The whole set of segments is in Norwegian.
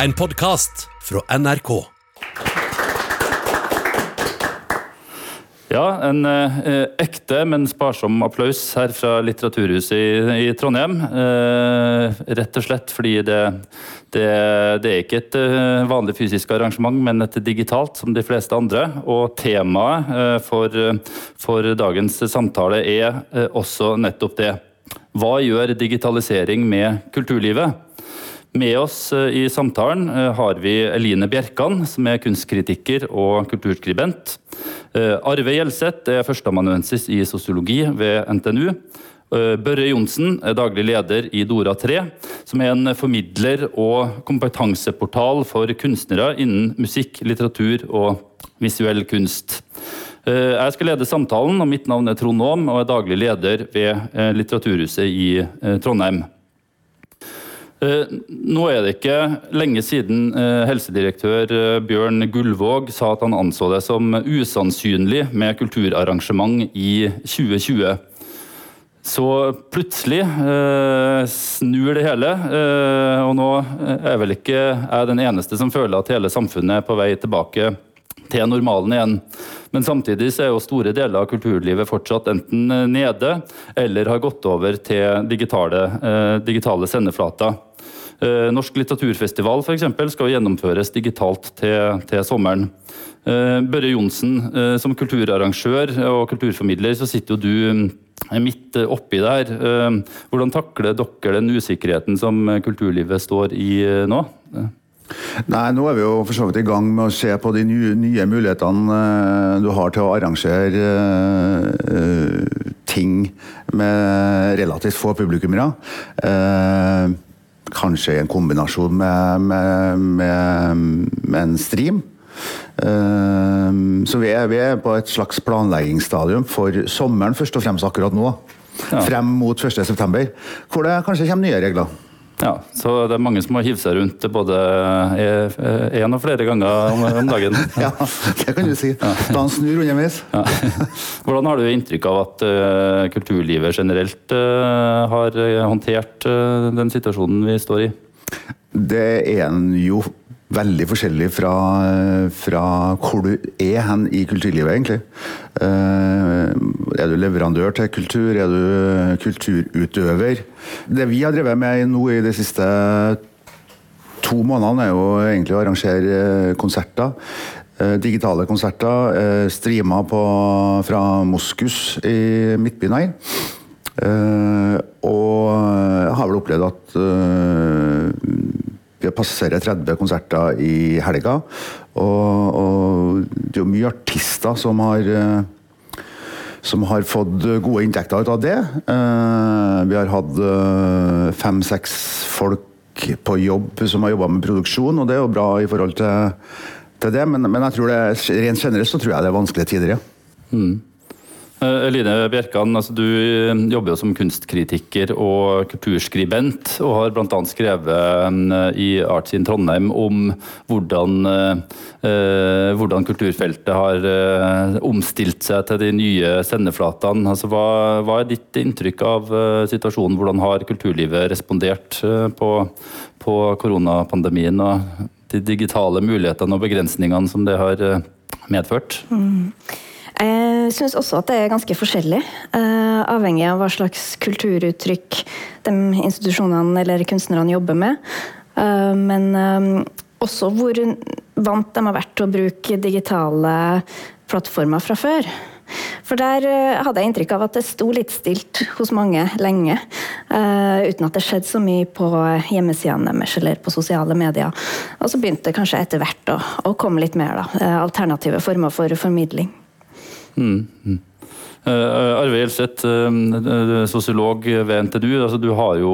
En podkast fra NRK. Ja, en eh, ekte, men sparsom applaus her fra Litteraturhuset i, i Trondheim. Eh, rett og slett fordi det, det, det er ikke et eh, vanlig fysisk arrangement, men et digitalt, som de fleste andre. Og temaet eh, for, for, dagens samtale er eh, også nettopp det. Hva gjør digitalisering med kulturlivet? Med oss eh, i samtalen har vi Eline Bjerkan, som er kunstkritiker og kulturskribent. Eh, Arve Gjelseth er førsteamanuensis i sosiologi ved NTNU. Eh, Børre Johnsen er daglig leder i Dora3, som er en formidler og kompetanseportal for kunstnere innen musikk, litteratur og visuell kunst. Eh, jeg skal lede samtalen, og mitt navn er Trond Aam og er daglig leder ved Litteraturhuset i Trondheim. Eh, nå er det ikke lenge siden eh, helsedirektør eh, Bjørn Gullvåg sa at han anså det som usannsynlig med kulturarrangement i 2020. Så plutselig eh, snur det hele, eh, og nå er vel ikke jeg den eneste som føler at hele samfunnet er på vei tilbake til normalen igjen. Men samtidig så er jo store deler av kulturlivet fortsatt enten nede eller har gått over til digitale, eh, digitale sendeflater. Eh, Norsk litteraturfestival for eksempel, skal gjennomføres digitalt til, til sommeren. Eh, Børre Johnsen, eh, som kulturarrangør og kulturformidler, så sitter jo du midt oppi der. Hvordan takler dere den usikkerheten som kulturlivet står i nå? Nei, Nå er vi jo for så vidt i gang med å se på de nye, nye mulighetene du har til å arrangere ting med relativt få publikummere. Kanskje i en kombinasjon med, med, med, med en stream. Uh, så vi er, vi er, på et slags planleggingsstadium for sommeren, først og fremst akkurat nå. Ja. Frem mot 1.9., hvor det kanskje kommer nye regler. Ja, så det er mange som har hivd seg rundt både én og flere ganger om, dagen. ja, det kan du si. Da han snur underveis. Ja. Hvordan har du inntrykk av at uh, kulturlivet generelt uh, har håndtert den situasjonen vi står i? Det er en jo veldig forskjellig fra, fra, hvor du er hen i kulturlivet, egentlig. Er du leverandør til kultur? Er du kulturutøver? Det vi har drevet med nå i de siste to månedene, er jo egentlig å arrangere konserter. Digitale konserter. Streama fra Moskus i Midtbyen her. Og jeg har vel opplevd at vi passerer 30 konserter i helga. Og, og, det er jo mye artister som har eh, som har fått gode inntekter ut av det. Eh, vi har hatt eh, fem-seks folk på jobb som har jobba med produksjon, og det er jo bra i forhold til, til det. Men, men, jeg tror det, rent generelt så tror jeg det er vanskelige tider, ja. Mm. Eh, Eline Bjerkan, altså du eh, jobber jo som kunstkritiker og kulturskribent, og har bl.a. skrevet eh, i Arts in Trondheim om hvordan, eh, hvordan kulturfeltet har eh, omstilt seg til de nye sendeflatene. Altså, hva, hva, er ditt inntrykk av eh, situasjonen? Hvordan har kulturlivet respondert på, på koronapandemien og de digitale mulighetene og begrensningene som det har medført? Mm. Jeg syns også at det er ganske forskjellig, eh, avhengig av hva slags kulturuttrykk de institusjonene eller kunstnerne jobber med. Eh, men eh, også hvor vant de har vært til å bruke digitale plattformer fra før. For der hadde jeg inntrykk av at det sto litt stilt hos mange lenge. Uten at det skjedde så mye på hjemmesidene deres eller på sosiale medier. Og så begynte det kanskje etter hvert å, å komme litt mer da, alternative former for formidling. Mm. Mm. Uh, Arve Gjelseth, uh, sosiolog ved NTNU. Altså, du har jo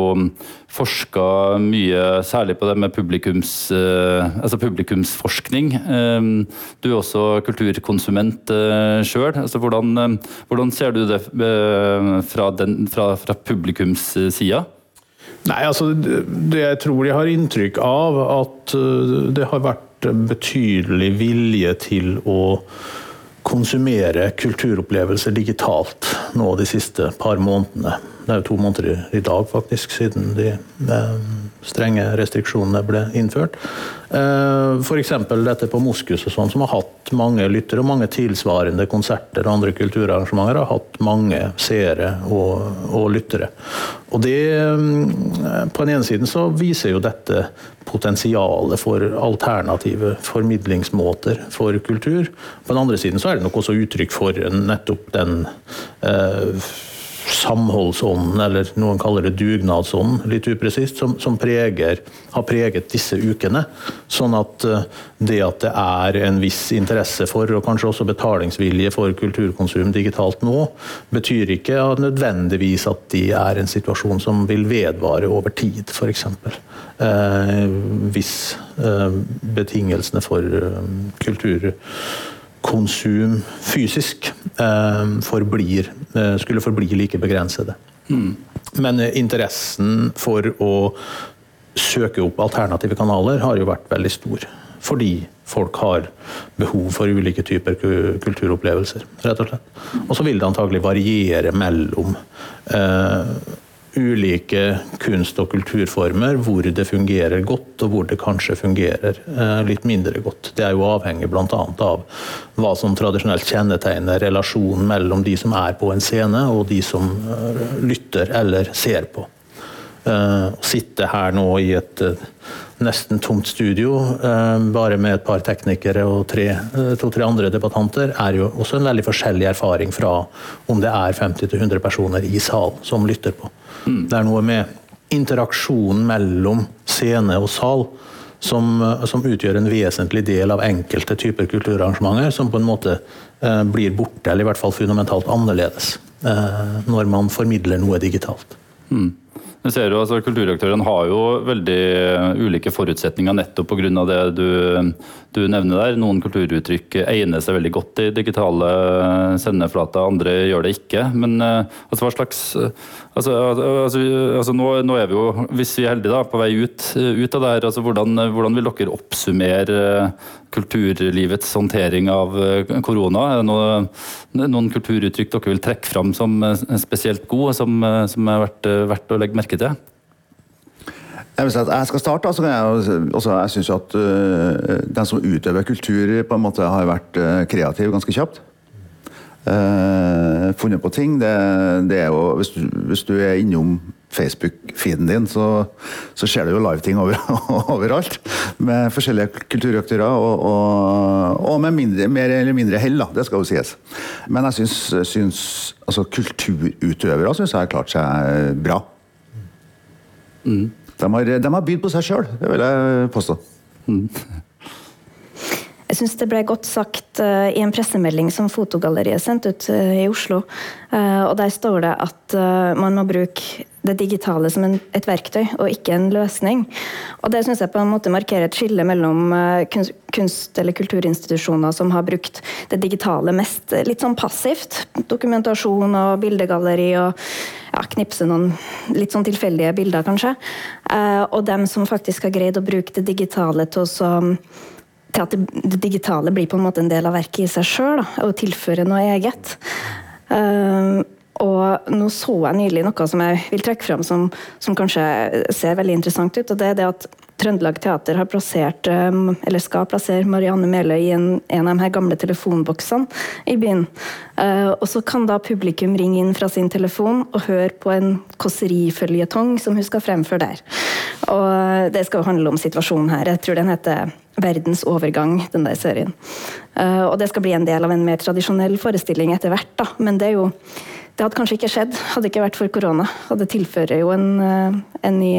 forska mye, særlig på det med publikums, altså publikumsforskning. Du er også kulturkonsument sjøl. Altså, hvordan, hvordan, ser du det fra, den, fra, fra publikumssida? Nei, altså det jeg tror jeg har inntrykk av, at det har vært betydelig vilje til å konsumere kulturopplevelser digitalt nå de siste par månedene. Det er jo to måneder i dag, faktisk, siden de eh, strenge restriksjonene ble innført. Eh, F.eks. dette på Moskus, og sånn, som har hatt mange lyttere, og mange tilsvarende konserter og andre kulturarrangementer har hatt mange seere og, og lyttere. Og det, eh, På den ene siden så viser jo dette potensialet for alternative formidlingsmåter for kultur. På den andre siden så er det nok også uttrykk for nettopp den eh, samholdsånden, eller noen kaller det dugnadsånden, litt upresist, som, som preger, har preget disse ukene. Sånn at uh, det at det er en viss interesse for, og kanskje også betalingsvilje for kulturkonsum digitalt nå, betyr ikke nødvendigvis at de er en situasjon som vil vedvare over tid, f.eks. Eh, hvis eh, betingelsene for kultur konsum fysisk eh, forblir, eh, skulle forbli like begrensede. Mm. Men eh, interessen for å søke opp alternative kanaler har jo vært veldig stor. Fordi folk har behov for ulike typer kulturopplevelser, rett og slett. Og så vil det antagelig variere mellom eh, ulike kunst- og kulturformer hvor det fungerer godt, og hvor det kanskje fungerer eh, litt mindre godt. Det er jo avhengig bl.a. av hva som tradisjonelt kjennetegner relasjonen mellom de som er på en scene, og de som eh, lytter eller ser på. Å eh, sitte her nå i et nesten tomt studio, bare med et par teknikere og to-tre andre debattanter, er jo også en veldig forskjellig erfaring fra om det er 50-100 personer i sal som lytter på. Det er noe med interaksjonen mellom scene og sal som, som, utgjør en vesentlig del av enkelte typer kulturarrangementer, som på en måte eh, blir borte, eller i hvert fall fundamentalt annerledes, eh, når man formidler noe digitalt. Mm. Vi ser jo, altså Kulturaktørene har jo veldig ulike forutsetninger nettopp pga. det du, du, nevner der. Noen kulturuttrykk egner seg veldig godt i digitale sendeflater, andre gjør det ikke. Men eh, altså, hva slags altså, altså, altså nå, nå, er vi jo, hvis vi er heldige, da, på vei ut, ut av det her. altså Hvordan, hvordan vil dere oppsummere kulturlivets håndtering av eh, korona? Er det noe, noen kulturuttrykk dere vil trekke fram som spesielt gode, som, som er verdt, verdt å legge merke merke si at jeg skal starte, Altså, jeg altså, jeg synes at uh, den som utøver kultur, på en måte har vært uh, kreativ ganske kjapt. Uh, funnet på ting. Det, det er jo, hvis du, hvis du er innom Facebook-feeden din, så, så skjer det jo live-ting over, overalt. Med forskjellige kulturaktører, og, og, og med mindre, mer eller mindre hell, da. Det skal jo sies. Men jeg syns, syns altså, kulturutøvere synes jeg har klart seg bra. Mm. De, har, de har bydd på seg sjøl, det vil jeg påstå. Mm. Jeg syns det ble godt sagt uh, i en pressemelding som Fotogalleriet sendte ut uh, i Oslo. Uh, og Der står det at man må bruke det digitale som en, et verktøy, og ikke en løsning. Og Det syns jeg på en måte markerer et skille mellom kunst, kunst- eller kulturinstitusjoner som har brukt det digitale mest litt sånn passivt. Dokumentasjon og bildegalleri og ja, knipse noen litt sånn tilfeldige bilder, kanskje. og dem som faktisk har greid å bruke det digitale til å til at det, det, digitale blir på en måte en del av verket i seg sjøl, og tilfører noe eget. Uh, og nå så jeg nylig noe som jeg vil trekke fram som, som kanskje ser veldig interessant ut. og det er det at Trøndelag Teater har plassert, um, eller skal plassere Marianne Meløy i en, en, av de her gamle telefonboksene i byen. Uh, og så kan da publikum ringe inn fra sin telefon og høre på en kåseriføljetong som hun skal fremføre der. Og det skal jo handle om situasjonen her. Jeg tror den heter 'Verdens overgang', den der serien. Uh, og det skal bli en del av en mer tradisjonell forestilling etter hvert, da. Men det er jo det hadde kanskje ikke skjedd hadde ikke vært for korona. Og det tilfører jo en, uh, en ny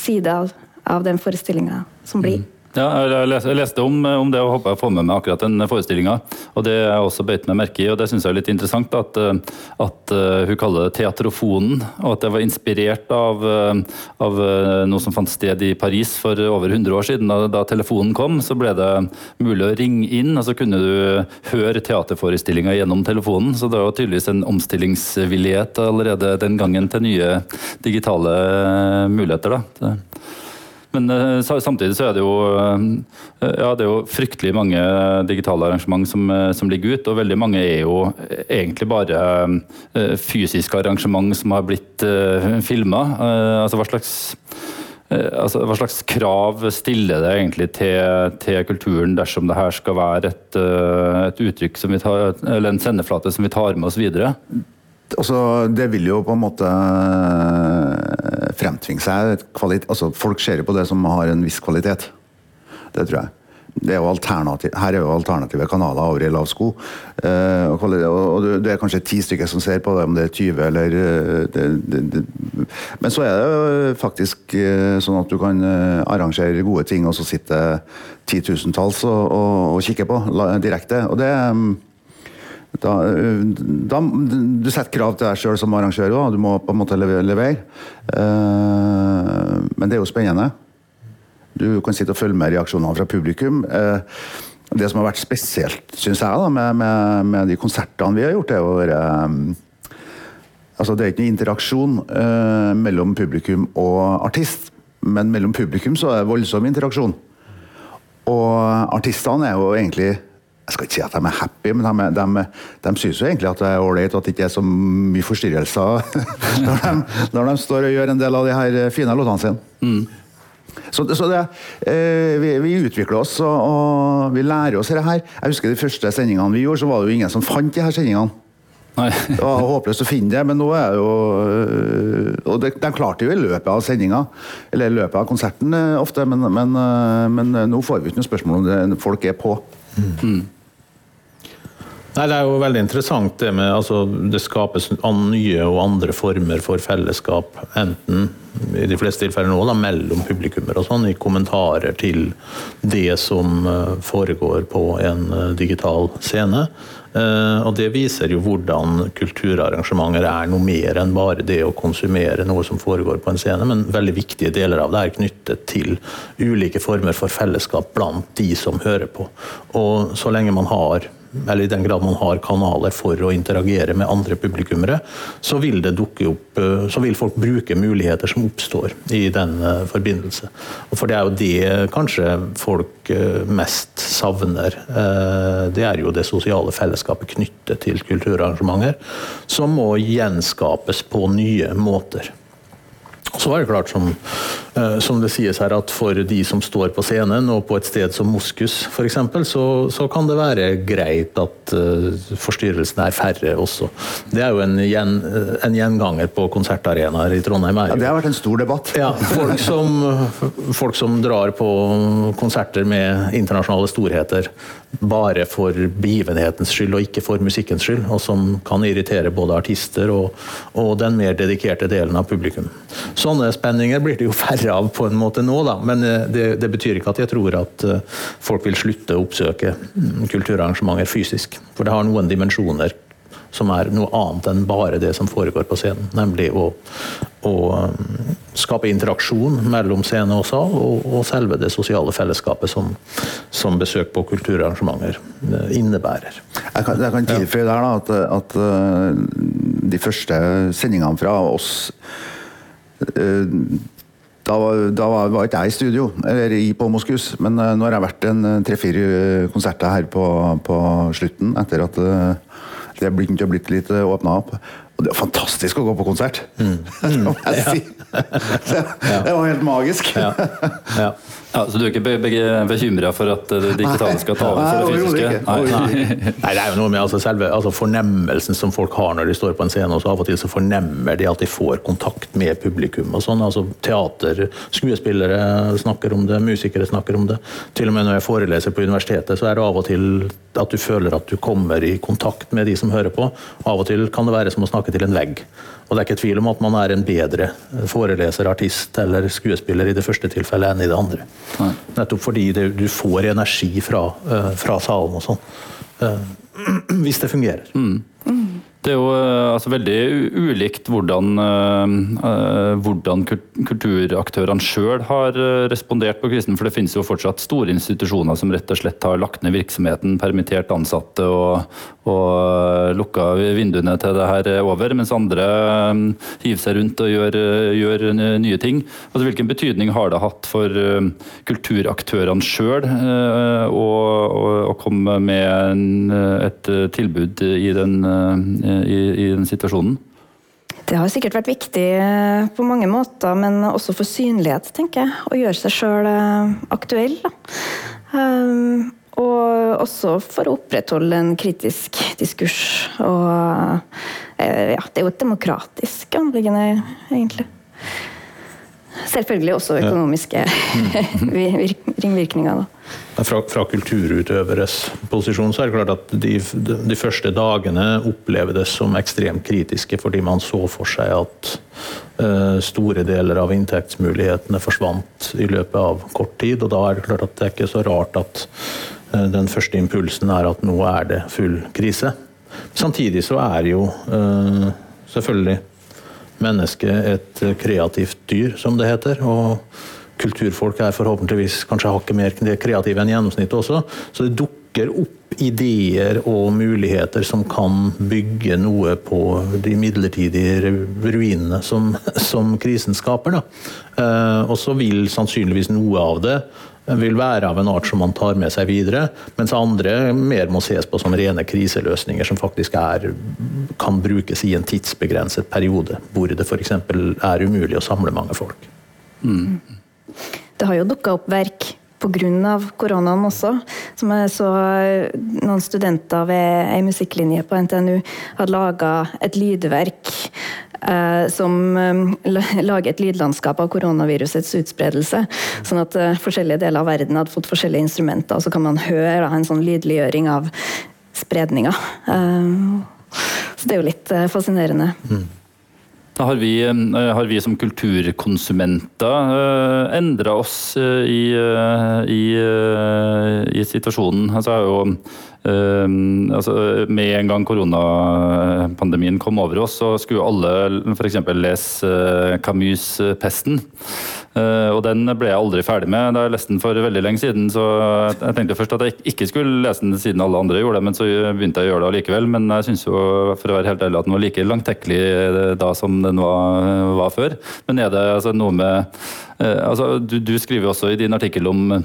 side av av den forestillinga som blir. Mm. Ja, jeg leste om, om det og håper jeg får med meg akkurat den forestillinga. Og det jeg også beit meg merke i, og det syns jeg er litt interessant. At, at, hun kaller det teatrofonen, og at det var inspirert av, av, noe som fant sted i Paris for over 100 år siden. Da, da, telefonen kom, så ble det mulig å ringe inn, og så kunne du høre teaterforestillinga gjennom telefonen. Så det var tydeligvis en omstillingsvillighet allerede den gangen til nye digitale muligheter. da. Men uh, samtidig så er det jo uh, ja, det er jo fryktelig mange digitale arrangement som, uh, som ligger ut, og veldig mange er jo egentlig bare fysiske arrangement som har blitt filma. altså hva slags Altså, hva slags krav stiller det egentlig til, til kulturen dersom det her skal være et, et uttrykk tar, eller en sendeflate som vi tar med oss videre? Altså, det vil jo på en måte eh, fremtvinge seg altså, Folk ser på det som har en viss kvalitet. Det tror jeg. Det er her er jo alternative kanaler over i lav sko. Eh, og, det er kanskje ti stykker som ser på det, om det er 20 eller uh, det, det, det. Men så er det faktisk uh, sånn at du kan arrangere gode ting, og så sitter titusentalls og, og, og kikker på direkte. Og det um, da, da, du setter krav til deg sjøl som arrangør og du må på en måte levere. Uh, men det er jo spennende. Du kan sitte og følge med reaksjonene fra publikum. Uh, det som har vært spesielt, syns jeg, da, med, med, med, de konsertene vi har gjort, er å være um, Altså, det er ikke noe interaksjon mellom publikum og artist, men mellom publikum så er det voldsom interaksjon. Og artistene er jo egentlig jeg skal ikke si at de er happy, men de, de, de syns jo egentlig at det er ålreit at det ikke er så mye forstyrrelser når, de, når, de, står og gjør en del av de her fine låtene sine. Mm. Så, så det, eh, vi, vi, utvikler oss og, og, vi lærer oss dette her. Jeg husker de første sendingene vi gjorde, så var det jo ingen som fant de her sendingene. Nei. det var håpløst å finne det, men nå er det jo øh, Og de, de klarte jo i løpet av sendinga, eller i løpet av konserten øh, ofte, men, men, men nå får vi ikke noe spørsmål om det, folk er på. Mm. Nei, Det er jo veldig interessant det med altså, Det skapes nye og andre former for fellesskap. Enten i de fleste tilfeller nå da, mellom publikummer og sånn, i kommentarer til det som eh, foregår på en eh, digital scene. Uh, og Det viser jo hvordan kulturarrangementer er noe mer enn bare det å konsumere noe som foregår på en scene, men veldig viktige deler av det er knyttet til ulike former for fellesskap blant de som hører på. Og så lenge man har eller i den grad man har kanaler for å interagere med andre publikummere, så vil det dukke opp, eh, så vil folk bruke muligheter som oppstår i den eh, forbindelse. For det er jo det kanskje folk eh, mest savner. Det er jo det sosiale fellesskapet knyttet til kulturarrangementer, som må gjenskapes på nye måter. Så er det klart, som, som, det sies her, at for de som står på scenen, og på et sted som Moskus f.eks., så, så kan det være greit at uh, forstyrrelsene er færre også. Det er jo en, gjen, en gjenganger på konsertarenaer i Trondheim. ja, det har vært en stor debatt. Ja, folk som, folk som drar på konserter med internasjonale storheter bare for begivenhetens skyld og ikke for musikkens skyld, og som kan irritere både artister og, og den mer dedikerte delen av publikum. Sånne spenninger blir det jo færre av på en måte nå, da. men eh, det, det betyr ikke at jeg tror at eh, folk vil slutte å oppsøke mm, kulturarrangementer fysisk. For det har noen dimensjoner som er noe annet enn bare det som foregår på scenen. Nemlig å, å um, skape interaksjon mellom scene og sal, og, og selve det sosiale fellesskapet som, som besøk på kulturarrangementer uh, innebærer. Jeg kan, jeg kan tilføye der da, at, at uh, de første sendingene fra oss uh, da, da, var ikke jeg i studio, eller i på Moskus, men nå har jeg vært en tre-fire konserter her på, på, slutten, etter at det begynte å bli litt eh, åpna opp. Og det er fantastisk å gå på konsert! Mm. det må jeg si. det var helt magisk. ja. Ja. Ja, så du er ikke be be bekymra for at det digitale skal ta over for det fysiske? Nei, nei. nei, det er jo noe med altså, selve altså, fornemmelsen som folk har når de står på en scene. og så Av og til så fornemmer de at de får kontakt med publikum. og sånn, altså Teater, skuespillere snakker om det, musikere snakker om det. Til og med når jeg foreleser på universitetet, så er det av og til at du føler at du kommer i kontakt med de som hører på. Av og til kan det være som å snakke til en vegg. Og det er ikke tvil om at man er en bedre foreleser, artist eller skuespiller i det første tilfellet enn i det andre. Nei. Nettopp fordi det, du får energi fra, uh, fra salen og sånn. Uh, hvis det fungerer. Mm. Det er jo eh, altså, veldig ulikt hvordan, uh, hvordan kulturaktørene sjøl har respondert på krisen. For det finnes jo fortsatt store institusjoner som rett og slett har lagt ned virksomheten, permittert ansatte og, og lukka vinduene til det her er over. Mens andre hiver seg rundt og gjør, gjør nye ting. Altså, hvilken betydning har det hatt for kulturaktørene sjøl å komme med et tilbud i den i, i den situasjonen? Det har sikkert vært viktig eh, på mange måter, men også for synlighet, tenker jeg. Å gjøre seg sjøl eh, aktuell. Um, og også for å opprettholde en kritisk diskurs. Og ja, det er jo et demokratisk anliggende, egentlig. Selvfølgelig også økonomiske ringvirkninger. Fra, fra, kulturutøveres posisjon så er det klart at de, de, første dagene opplevdes som ekstremt kritiske, fordi man så for seg at uh, store deler av inntektsmulighetene forsvant i løpet av kort tid. og Da er det klart at det er ikke så rart at uh, den første impulsen er at nå er det full krise. Samtidig så er jo uh, selvfølgelig mennesket et kreativt dyr, som det heter. og Kulturfolk er forhåpentligvis kanskje hakket mer kreative enn gjennomsnittet også. Så det dukker opp ideer og muligheter som kan bygge noe på de midlertidige ruinene som, som krisen skaper. Da. og så vil sannsynligvis noe av det vil være av en art som man tar med seg videre, mens andre mer må ses på som rene kriseløsninger som faktisk er, kan brukes i en tidsbegrenset periode, hvor det f.eks. er umulig å samle mange folk. Mm. Det har jo dukka opp verk pga. koronaen også. Som jeg så noen studenter ved ei musikklinje på NTNU hadde laga et lydverk Eh, som eh, lager et lydlandskap av koronavirusets utspredelse. Sånn at eh, forskjellige deler av verden hadde fått forskjellige instrumenter, og så kan man høre en sånn lydliggjøring av spredninga. Så det er jo litt fascinerende. Mm. Da har vi, har vi, som kulturkonsumenter endra oss i, i, i situasjonen. Altså, jeg har jo Uh, altså, med en gang koronapandemien kom over oss, så skulle alle f.eks. lese uh, Camus' 'Pesten'. Uh, og den ble jeg aldri ferdig med. Da jeg leste den for veldig lenge siden, så jeg tenkte først at jeg ikke skulle lese den siden alle andre gjorde det, men så begynte jeg å gjøre det allikevel. Men jeg syns jo, for å være helt ærlig, at den var like langtekkelig eh, da som den var, var før. Men er det altså, noe med altså, du, du skriver også i din artikkel om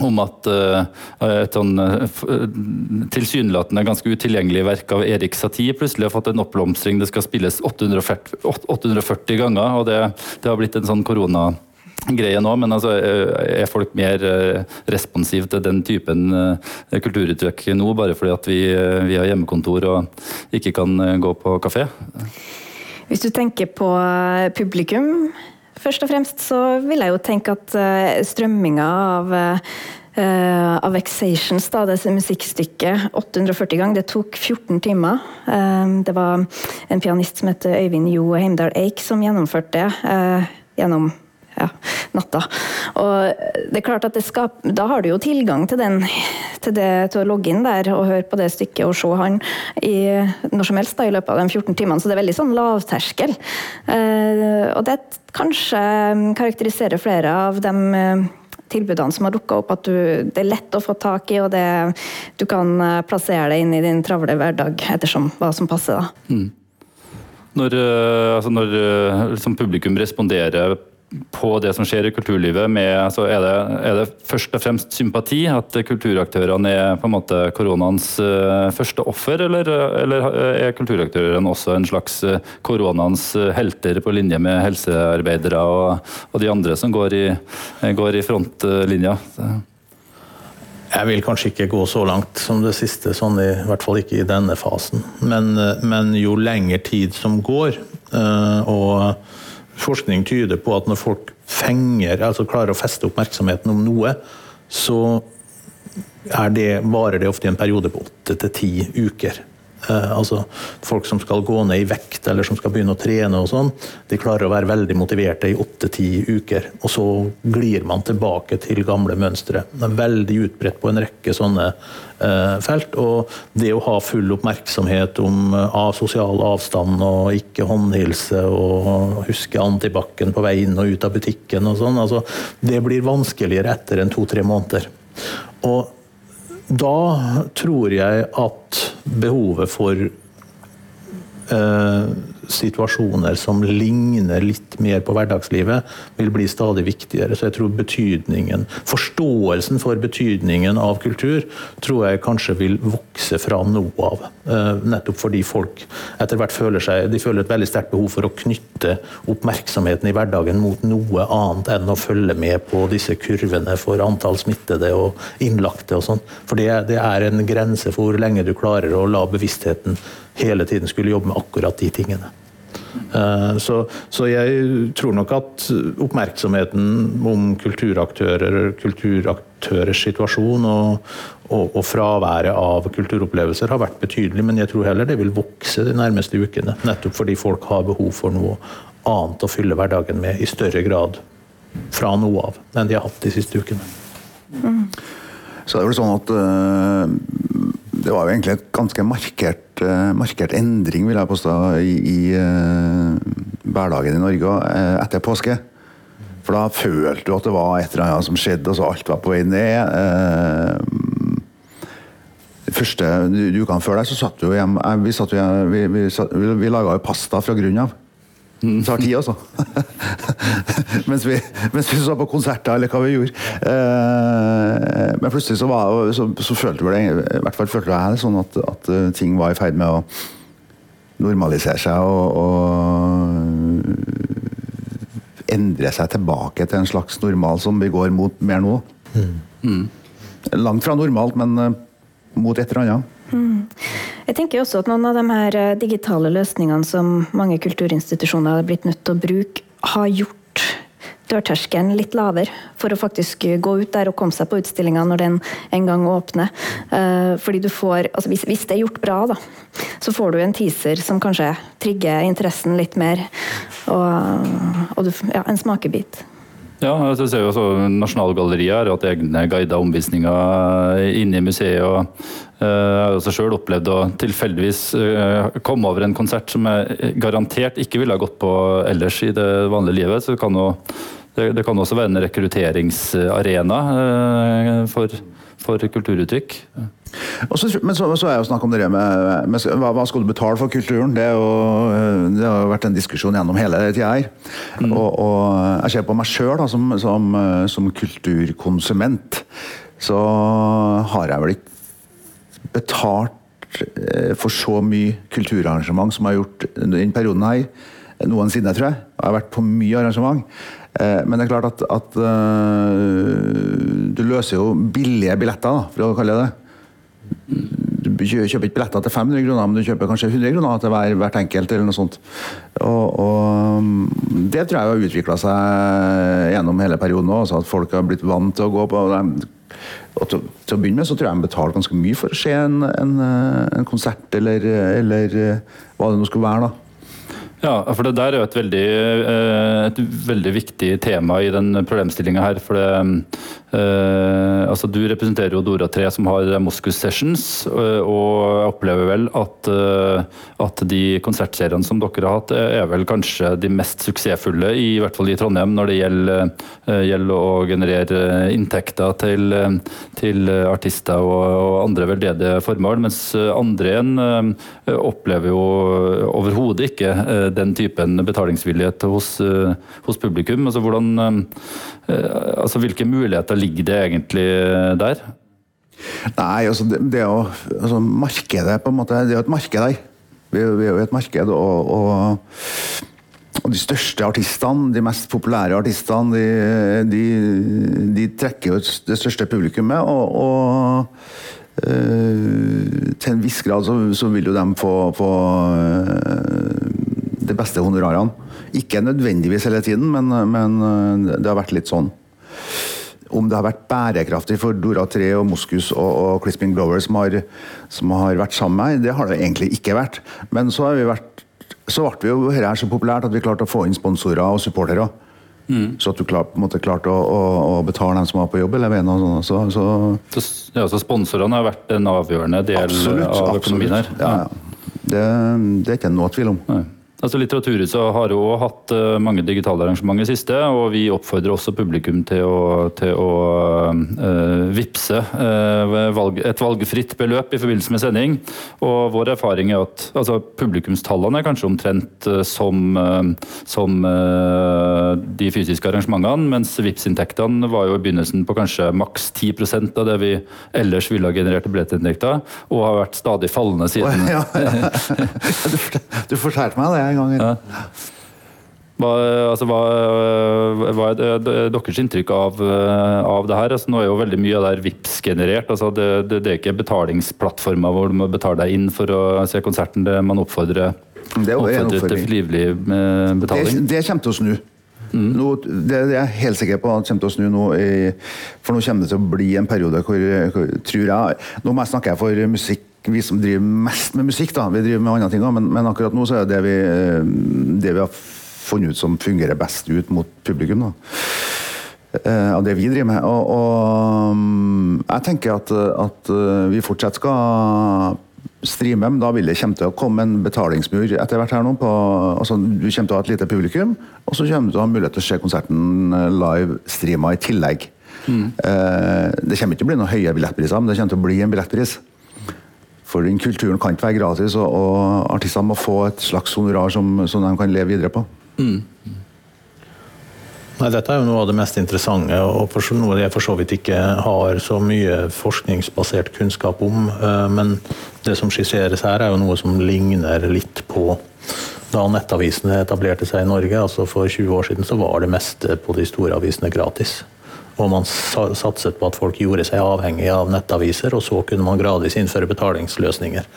om at uh, et sånn uh, tilsynelatende ganske utilgjengelig verk av Erik Satie plutselig har fått en oppblomstring. Det skal spilles 840, 840 ganger, og det, det, har blitt en sånn koronagreie nå. Men altså, er folk mer responsive til den typen kulturuttrykk nå, bare fordi at vi, vi har hjemmekontor og ikke kan gå på kafé? Hvis du tenker på publikum Først og fremst så vil jeg jo tenke at uh, strømminga av Uh, av Vexations, da, det musikkstykket, 840 ganger. Det tok 14 timer. Uh, det var en pianist som het Øyvind Jo Heimdal Eik som gjennomførte det uh, gjennom ja, natta. Og det er klart at skap, Da har du jo tilgang til, den, til, det, til, å logge inn der og høre på det stykket og se han i, når som helst da, i løpet av de 14 timene. Så det er veldig sånn lavterskel. Eh, og det kanskje karakteriserer flere av de eh, tilbudene som har dukka opp, at du, det er lett å få tak i, og det, du kan eh, plassere det inn i din travle hverdag ettersom hva som passer. da. Mm. Når, eh, altså når liksom publikum responderer på det som skjer i kulturlivet, med, så er, det, er, det, først og fremst sympati? At kulturaktørene er på en måte koronaens uh, første offer, eller, eller, er kulturaktørene også en slags uh, koronaens helter på linje med helsearbeidere og, og de andre som går i, går i frontlinja? Jeg vil kanskje ikke gå så langt som det siste, sånn i, i hvert fall ikke i denne fasen. Men, men jo lengre tid som går, og forskning tyder på at når folk fenger, altså klarer å feste oppmerksomheten om noe, så det, varer det ofte i en periode på åtte til ti uker. Eh, altså Folk som skal gå ned i vekt eller som skal begynne å trene, og sånn, de klarer å være veldig motiverte i åtte-ti uker. Og så glir man tilbake til gamle mønstre. Det er veldig utbredt på en rekke sånne eh, felt. Og det å ha full oppmerksomhet om eh, sosial avstand og ikke håndhilse og huske antibac på vei inn og ut av butikken og sånn, altså, det blir vanskeligere etter en to-tre måneder. Og da tror jeg at behovet for eh, situasjoner som ligner litt mer på hverdagslivet, vil bli stadig viktigere. Så jeg tror betydningen, Forståelsen for betydningen av kultur tror jeg kanskje vil vokse fra noe av. Eh, nettopp fordi folk etter hvert føler seg de føler et veldig sterkt behov for å knytte oppmerksomheten i hverdagen mot noe annet enn å følge med på disse kurvene for antall smittede og innlagte og sånn. For det, det er en grense for hvor lenge du klarer å la bevisstheten hele tiden skulle jobbe med akkurat de tingene. Eh, så, så, jeg tror nok at oppmerksomheten om kulturaktører, kulturaktørers situasjon og, og, og, fraværet av kulturopplevelser har vært betydelig, men jeg tror heller det vil vokse de nærmeste ukene. Nettopp fordi folk har behov for noe annet å fylle hverdagen med i større grad fra noe av enn de har hatt de siste ukene. Mm. Så det er vel sånn at uh, det var jo egentlig et ganske markert, uh, markert endring vil jeg påstå, i, i uh, hverdagen i Norge uh, etter påske. For da følte du at det var et eller annet som skjedde, og så alt var på vei ned. Første ukene før der så satt vi jo hjemme Vi, satt jo, vi, vi, vi, vi laga jo pasta fra grunnen av. Det tar tid, altså. mens, vi, mens, vi, så på konserter, eller hva vi gjorde. Eh, men plutselig så, var, så, så følte vi det, i hvert fall følte jeg det sånn at, at, eh, ting var i ferd med å normalisere seg og, og endre seg tilbake til en slags normal som vi går mot mer nå. Mm. Mm. Langt fra normalt, men uh, mot et eller annet. Mm. Jeg tenker også at noen av de her eh, digitale løsningene som mange kulturinstitusjoner har blitt nødt til å bruke, har gjort dørterskelen litt lavere for å faktisk gå ut der og komme seg på utstillinga når den en gang åpner. Uh, fordi du får, altså hvis, hvis, det er gjort bra, da, så får du en teaser som kanskje trigger interessen litt mer. Og, og du, ja, en smakebit. Ja, jeg ser jo også Nasjonalgalleriet har hatt egne guidede omvisninger inne i museet. og eh, Jeg har også selv opplevd å tilfeldigvis eh, komme over en konsert som jeg garantert ikke ville ha gått på ellers i det vanlige livet. så det kan, jo, det kan også være en rekrutteringsarena eh, for, for kulturuttrykk. Så, men så, så, er jo snakk om det med, med hva, hva, skal du betale for kulturen? Det, jo, det har jo vært en diskusjon gjennom hele tida her. Mm. Og, og, jeg ser på meg sjøl som, som, som, kulturkonsument. Så har jeg vel ikke betalt eh, for så mye kulturarrangement som jeg har gjort i denne perioden her noensinne, tror jeg. Jeg har vært på mye arrangement. Eh, men det er klart at, at uh, du løser jo billige billetter, for å kalle det det du kjøper ikke billetter til 500 kroner, men du kjøper kanskje 100 kroner til hver, hvert enkelt. eller noe sånt. Og, og Det tror jeg har utvikla seg gjennom hele perioden òg. At folk har blitt vant til å gå på og til, til, å begynne med så tror jeg de betaler ganske mye for å se en, en, en konsert, eller, eller, hva det nå skulle være. da. Ja, for det der er jo et veldig, eh, et veldig viktig tema i den problemstillinga her. For det, Uh, altså Du representerer jo Dora 3 som har Moscus Sessions, og og opplever vel at, at de konsertseriene som dere har hatt, er vel kanskje de mest suksessfulle, i hvert fall i Trondheim, når det gjelder, gjelder å generere inntekter til, til artister og, og, andre veldedige formål. Mens andre igjen opplever jo overhodet ikke den typen betalingsvillighet hos, hos publikum. Altså hvordan altså Hvilke muligheter ligger det egentlig der? Nei, altså det, det er jo altså Markedet, på en måte. Det er jo et marked her. Vi, vi er jo et marked, og, og, og, de største artistene, de mest populære artistene, de, de, de trekker jo det største publikummet. Og, og øh, til en viss grad så, så, vil jo de få, få de beste honorarene. Ikke nødvendigvis hele tiden, men, men det har vært litt sånn. om det har vært bærekraftig for Dora 3 og Moskus og, og Crispin Glover som har, som har vært sammen med meg, det har det egentlig ikke vært. Men så har vi vært så ble vi jo her så populært at vi klarte å få inn sponsorer og supportere. Mm. Så at du klar, på en måte klarte å, å, å, betale dem som var på jobb. eller noe sånt. Så, så, ja, så sponsorene har vært en avgjørende del absolutt, av økonomien her? Ja, ja. Det, det, er ikke noe tvil om. Nei. Altså Litteraturhuset har jo hatt uh, mange digitale arrangementer i siste, og vi oppfordrer også publikum til å, til å uh, vippse uh, valg, et valgfritt beløp i forbindelse med sending. Og vår erfaring er at altså, publikumstallene er kanskje omtrent som, som de fysiske arrangementene, mens Vipps-inntektene var jo i begynnelsen på kanskje maks 10% av det vi ellers ville ha generert i billettinntekter, og har vært stadig fallende siden. Ja, ja. Du fortalte meg det en gangen. Ja. Hva, altså, hva, hva, er deres inntrykk av, av det her? Altså, nå er jo veldig mye av det her VIPS-generert. Altså, det, det, det, er ikke betalingsplattformer hvor du må betale deg inn for å se konserten. Det man oppfordrer, oppfordrer til frivillig eh, betaling. Det, det kommer til å snu. Mm. Nå, det, er jeg helt sikker på at kommer til å snu nå. I, for nå kommer det til å bli en periode hvor, hvor tror jeg Nå må jeg snakke for musikk vi som driver mest med musikk, da, vi driver med andre ting òg, men, men, akkurat nå så er det vi, eh, det vi har funnet ut som fungerer best ut mot publikum. da. Av det vi driver med. Og, og um, jeg tenker at, at uh, vi fortsatt skal streame, men da vil det komme til å komme en betalingsmur etter hvert her nå. På, altså, du kommer til å ha et lite publikum, og så kommer du til å ha mulighet til å se konserten live streama i tillegg. Mm. Det kommer ikke til å bli noen høye billettpriser, men det kommer til å bli en billettpris. For den kulturen kan ikke være gratis, og, og artistene må få et slags honorar som, som, de kan leve videre på. Mm. Nei, dette er jo noe av det mest interessante, og noe jeg for så vidt ikke har så mye forskningsbasert kunnskap om. Eh, men det som skisseres her, er jo noe som ligner litt på da nettavisene etablerte seg i Norge. altså For 20 år siden så var det meste på de store avisene gratis. Og man satset på at folk gjorde seg avhengig av nettaviser, og så kunne man gradvis innføre betalingsløsninger.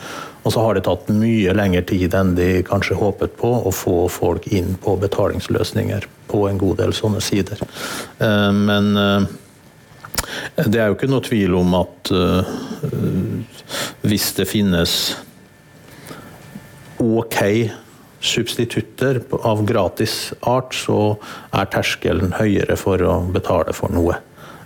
Og så har det tatt mye lengre tid enn de kanskje håpet på, å få folk inn på betalingsløsninger på en god del sånne sider. Eh, men eh, det er jo ikke noe tvil om at eh, hvis det finnes ok substitutter av gratis art, så er terskelen høyere for å betale for noe.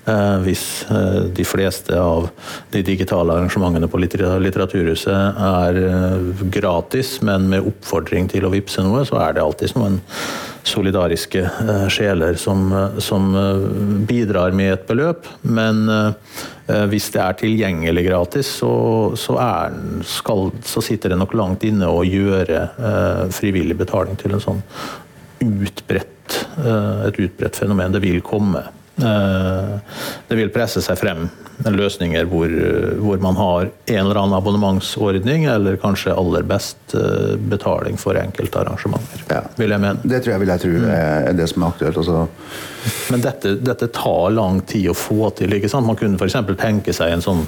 Eh, hvis eh, de fleste av de digitale arrangementene på Litteraturhuset er eh, gratis, men med oppfordring til å vippse noe, så er det alltid noen solidariske sjeler som, som bidrar med et beløp. Men hvis det er tilgjengelig gratis, så, så, er, skal, så sitter det nok langt inne å gjøre frivillig betaling til en sånn utbredt, et utbredt fenomen. Det vil komme. Eh, det vil presse seg frem løsninger hvor, hvor, man har en eller annen abonnementsordning, eller kanskje aller best eh, betaling for enkeltarrangementer. Ja. Vil jeg mene. Det tror jeg vil jeg tro er det som er aktuelt. Også. Men dette, dette, tar lang tid å få til. ikke sant? Man kunne f.eks. tenke seg en sånn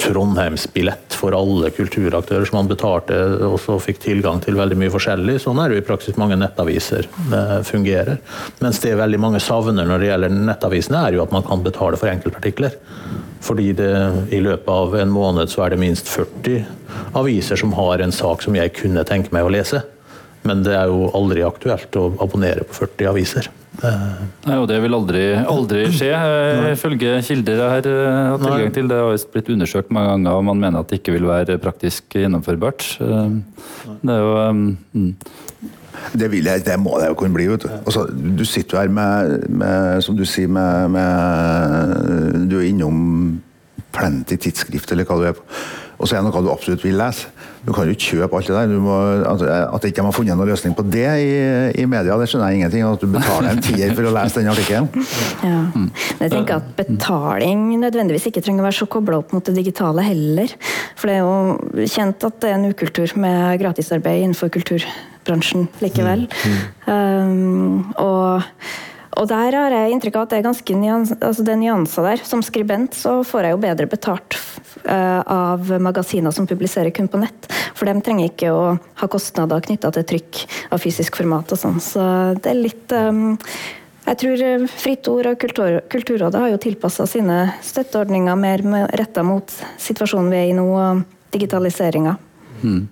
Trondheimsbillett for alle kulturaktører som man betalte og så fikk tilgang til veldig mye forskjellig. Sånn er det i praksis mange nettaviser eh, fungerer. Mens det veldig mange savner når det gjelder nettavisene, er jo at man kan betale for enkeltartikler. Fordi det i løpet av en måned så er det minst 40 aviser som har en sak som jeg kunne tenke meg å lese. Men det er jo aldri aktuelt å abonnere på 40 aviser. Nei, og Det vil aldri, aldri skje, eh, ifølge kilder jeg har eh, hatt tilgang til. Det har blitt undersøkt mange ganger, og man mener at det ikke vil være praktisk gjennomførbart. Eh, det er jo mm. Det, vil jeg, det må det jo kunne bli. vet Du altså, Du sitter jo her med, med som du sier, med, med Du er innom plenty tidsskrift, eller hva du er på. Og så er det noe du absolutt vil lese. Du kan jo ikke kjøpe alt det der. Må, altså, at de ikke har funnet noen løsning på det i, i, media, det skjønner jeg ingenting. At du betaler en tier for å lese den artikkelen. Ja. Jeg tenker at betaling nødvendigvis ikke trenger å være så kobla opp mot det digitale heller. For det er jo kjent at det er en ukultur med gratisarbeid innenfor kulturbransjen likevel. Mm. Mm. Um, og og der har jeg inntrykk av at det er ganske nyans, altså det er nyanser der. Som skribent så får jeg jo bedre betalt uh, av magasiner som publiserer kun på nett. For de trenger ikke å ha kostnader knytta til trykk av fysisk format og sånn. Så det er litt um, Jeg tror eh, Fritt Ord og Kultur, Kulturrådet har jo tilpassa sine støtteordninger mer retta mot situasjonen vi er i nå, og digitaliseringa. Mm.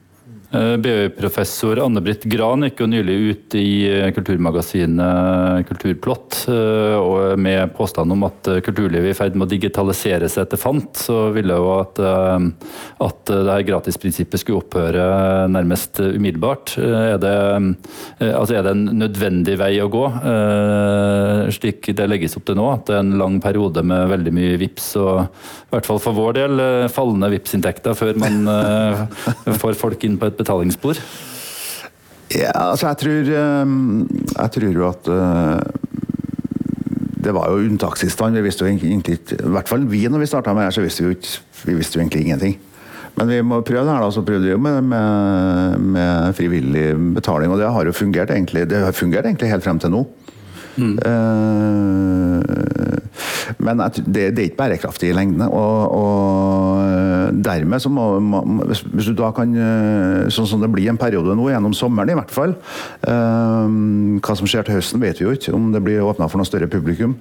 Eh, BI-professor Anne-Britt Gran gikk jo nylig ut i eh, kulturmagasinet Kulturplott og med påstand om at kulturlivet er i ferd med å digitalisere seg etter fant. Så ville jo at, at det her gratisprinsippet skulle opphøre nærmest umiddelbart. Er det, altså er det en nødvendig vei å gå, slik det legges opp til nå? At det er en lang periode med veldig mye VIPS og i hvert fall for vår del fallende VIPS-inntekter før man får folk inn på et betalingsspor? Ja, altså jeg tror, eh, jeg tror jo at eh, det var jo unntakstilstand. Vi visste jo egentlig ikke I hvert fall vi når vi starta med det, så visste vi jo ikke Vi visste jo egentlig ingenting. Men vi må prøve det her, da. Så prøvde vi jo med, med, med, frivillig betaling, og det har jo fungert egentlig. Det har fungert egentlig helt frem til nå. Mm. Uh, men det, det, er ikke bærekraftig i lengden. Og, og dermed så må, Hvis du da kan eh, Sånn som det blir en periode nå, gjennom sommeren i hvert fall um, Hva som skjer til høsten, vet vi jo ikke. Om det blir åpna for noe større publikum.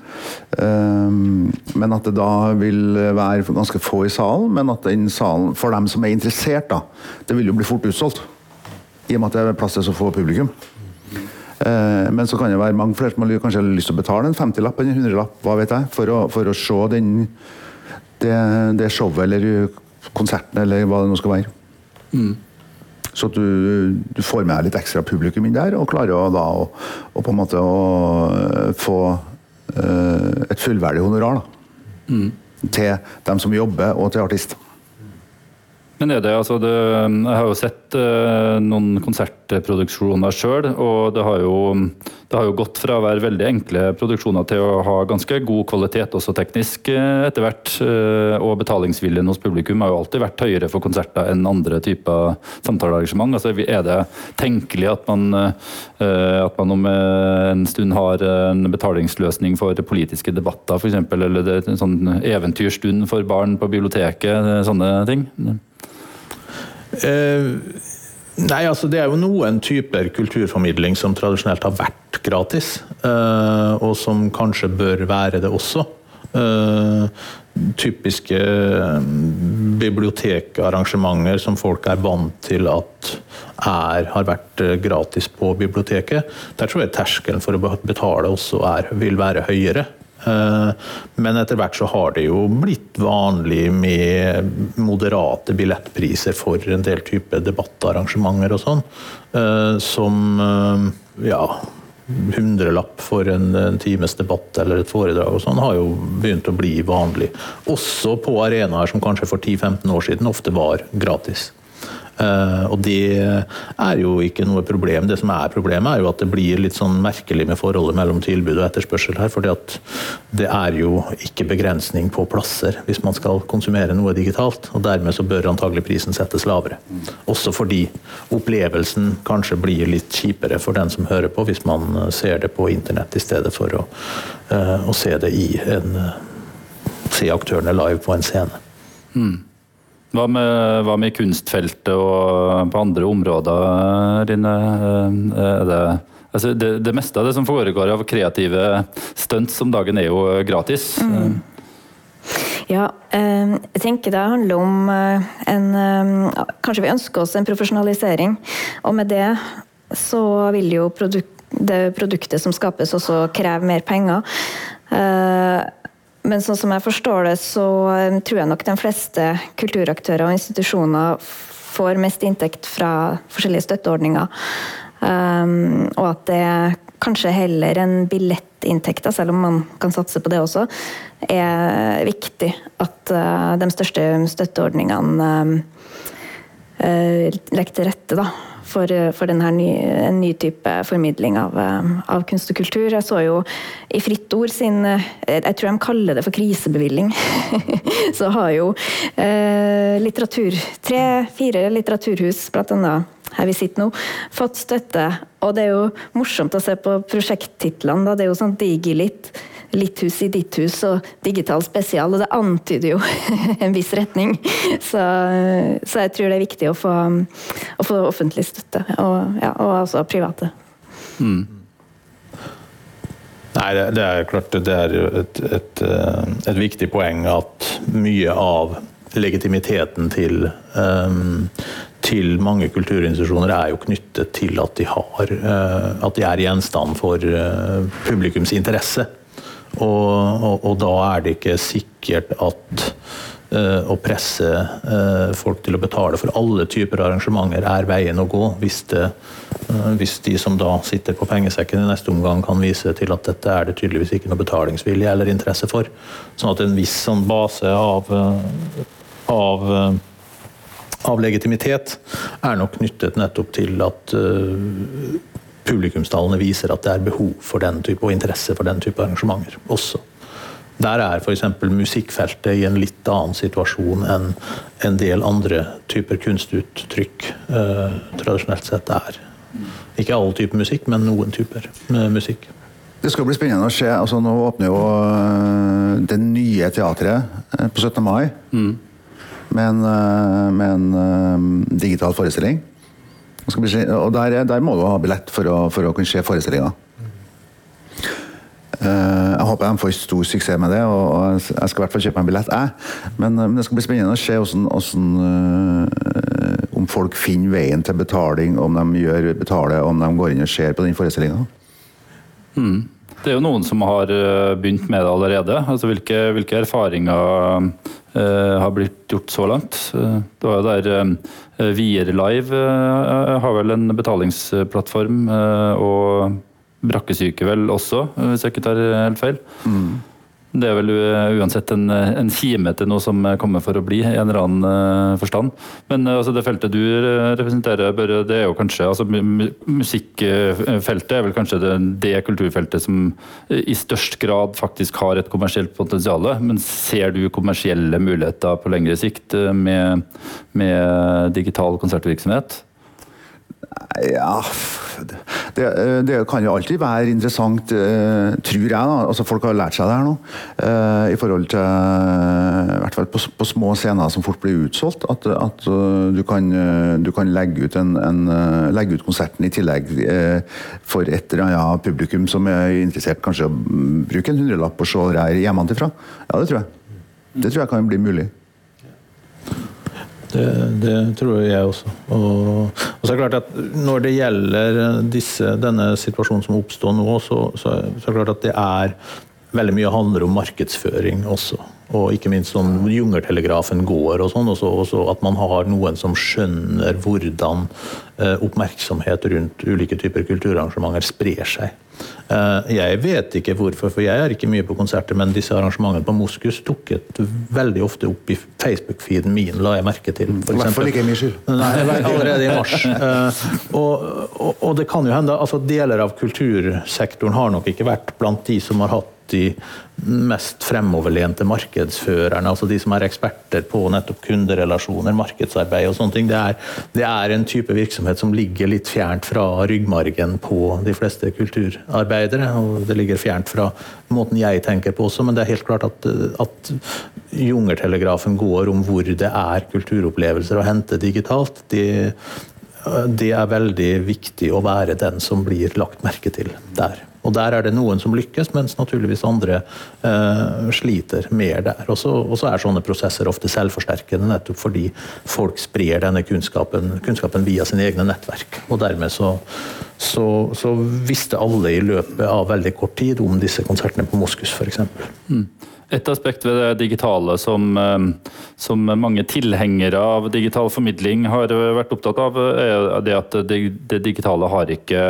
Um, men at det da vil være ganske få i salen. Men at den salen, for dem som er interessert, da, det vil jo bli fort utsolgt. I og med at det er plass til så få publikum. Eh, men så kan det være mange flere som har kanskje lyst til å betale en 50-lapp eller en 100-lapp hva vet jeg, for å, for å se den, det, det, showet eller konserten eller hva det nå skal være. Mm. Så at du, du, får med deg litt ekstra publikum inn der, og klarer å, da å, å på en måte eh, få uh, et fullverdig honorar da. Mm. til dem som jobber, og til artist. Men er det, altså det, Jeg har jo sett uh, noen konsertproduksjoner sjøl, og det har, jo, det har, jo, gått fra å være veldig enkle produksjoner til å ha ganske god kvalitet, også teknisk, uh, etter hvert. Uh, og betalingsviljen hos publikum har jo alltid vært høyere for konserter enn andre typer samtalearrangement. Altså, er det tenkelig at man, at man om en stund har en betalingsløsning for politiske debatter, f.eks., eller det, sånn eventyrstund for barn på biblioteket, sånne ting? Eh, nei, altså Det er jo noen typer kulturformidling som tradisjonelt har vært gratis, eh, og som kanskje bør være det også. Eh, typiske bibliotekarrangementer som folk er vant til at er, har vært gratis på biblioteket. Der tror jeg terskelen for å betale også er, vil være høyere. Eh, men etter hvert så har det jo blitt vanlig med moderate billettpriser for en del type debattarrangementer og sånn. Eh, som eh, ja hundrelapp for en, times debatt eller et foredrag og sånn, har jo begynt å bli vanlig. Også på arenaer som kanskje for 10-15 år siden ofte var gratis. Uh, og det er jo ikke noe problem. Det som er problemet, er jo at det blir litt sånn merkelig med forholdet mellom tilbud og etterspørsel her. fordi at det er jo ikke begrensning på plasser hvis man skal konsumere noe digitalt. Og dermed så bør antagelig prisen settes lavere. Også fordi opplevelsen kanskje blir litt kjipere for den som hører på, hvis man ser det på internett i stedet for å, uh, å se det i en Se aktørene live på en scene. Mm. Hva med, hva med, kunstfeltet og på andre områder, Rine? Det, altså det, det, meste av det som foregår av kreative stunts om dagen, er jo gratis. Mm. Ja, jeg tenker det handler om eh, en Kanskje vi ønsker oss en profesjonalisering. Og med det så vil jo produk det produktet som skapes, også kreve mer penger. Eh, men sånn som jeg forstår det, så um, tror jeg nok de fleste kulturaktører og institusjoner får mest inntekt fra forskjellige støtteordninger. Um, og at det kanskje heller enn billettinntekter, selv om man kan satse på det også, er viktig at uh, de største støtteordningene um, uh, legger til rette da, for, for denne ny, en ny type formidling av, eh, av, kunst og kultur. Jeg så jo i Fritt Ord sin eh, Jeg tror de kaller det for krisebevilling. så har jo eh, litteratur Tre-fire litteraturhus, blant annet her vi sitter nå, fått støtte. Og det er jo morsomt å se på prosjekttitlene. Det er jo sånn Digilit litt hus i ditt hus og digital spesial, og det antyder jo en viss retning. Så, så, jeg tror det er viktig å få, å få offentlig støtte, og, ja, og altså private. Mm. Nei, det, det er klart det er et, et, eh, et, viktig poeng at mye av legitimiteten til, um, til mange kulturinstitusjoner er jo knyttet til at de, har, uh, at de er gjenstand for publikums interesse. Og, og, og, da er det ikke sikkert at uh, å presse folk til å betale for alle typer arrangementer er veien å gå, hvis det uh, hvis de som da sitter på pengesekken i neste omgang kan vise til at dette er det tydeligvis ikke noe betalingsvilje eller interesse for. Sånn at en viss sånn base av, av, av, legitimitet er nok knyttet nettopp til at uh, publikumstallene viser at det er behov for den type, og interesse for den type arrangementer også. Der er f.eks. musikkfeltet i en litt annen situasjon enn en del andre typer kunstuttrykk eh, tradisjonelt sett er. Ikke alle typer musikk, men noen typer musikk. Det skal bli spennende å se. Altså, nå åpner jo øh, det nye teatret øh, på 17. mai. Mm. Med en, øh, med en digital forestilling. Og der, der, må du ha billett for å, for å kunne se forestillinga. Jeg håper de får stor suksess med det, og jeg skal i hvert fall kjøpe meg en billett, jeg. Men, men det skal bli spennende å se hvordan, hvordan om folk finner veien til betaling, om de gjør betaler, om de går inn og ser på den forestillinga. Mm. Det er jo noen som har eh, begynt med det allerede. Altså, hvilke, hvilke erfaringer har blitt gjort så langt? Det var jo der Vierlive Vier Live uh, har vel en betalingsplattform, og Brakkesyke vel også, hvis jeg ikke tar helt feil. Mm. Det er vel uansett en, en kime til noe som kommer for å bli, i en eller annen forstand. Men altså, det feltet du representerer, Børre, det er jo kanskje altså, Musikkfeltet er vel kanskje det, det, kulturfeltet som i størst grad faktisk har et kommersielt potensial. Men ser du kommersielle muligheter på lengre sikt med, med digital konsertvirksomhet? Ja det, det, kan jo alltid være interessant, uh, tror jeg. da, altså Folk har lært seg det her nå. Uh, I forhold til I hvert fall på, på, små scener som fort blir utsolgt. At, at du, kan, du, kan, legge ut, en, en, legge ut konserten i tillegg for et eller annet publikum som er interessert kanskje å bruke en hundrelapp å se det her hjemmefra. Ja, det tror jeg. Det tror jeg kan bli mulig. Det, det, tror jeg også. Og, og, så er det klart at Når det gjelder disse, denne situasjonen som oppstår nå, så, så, så, er det klart at det er veldig mye handler om markedsføring også. Og ikke minst sånn jungeltelegrafen går og sånn. Også, at man har noen som skjønner hvordan eh, oppmerksomhet rundt ulike typer kulturarrangementer sprer seg. Eh, jeg vet ikke hvorfor, for jeg er ikke mye på konserter, men disse arrangementene på Moskus dukket veldig ofte opp i Facebook-feeden min, la jeg merke til. I hvert fall ikke i min skyld. Nei, allerede i mars. Eh, og, og, og, det kan jo hende altså Deler av kultursektoren har nok ikke vært blant de som har hatt de mest fremoverlente markedsførerne, altså de som er eksperter på nettopp kunderelasjoner, markedsarbeid og sånne ting. Det er, det er, en type virksomhet som ligger litt fjernt fra ryggmargen på de fleste kulturarbeidere. og Det ligger fjernt fra måten jeg tenker på også, men det er helt klart at, at jungertelegrafen går om hvor det er kulturopplevelser å hente digitalt. Det er veldig viktig å være den som blir lagt merke til der. Og Der er det noen som lykkes, mens naturligvis andre eh, sliter mer der. Og så er sånne prosesser ofte selvforsterkende, nettopp fordi folk sprer denne kunnskapen, kunnskapen via sine egne nettverk. Og dermed så, så, så, visste alle i løpet av veldig kort tid om disse konsertene på Moskus f.eks. Mm. Et aspekt ved det digitale som, eh, som, mange tilhengere av digital formidling har vært opptatt av, er det at det, det digitale har ikke,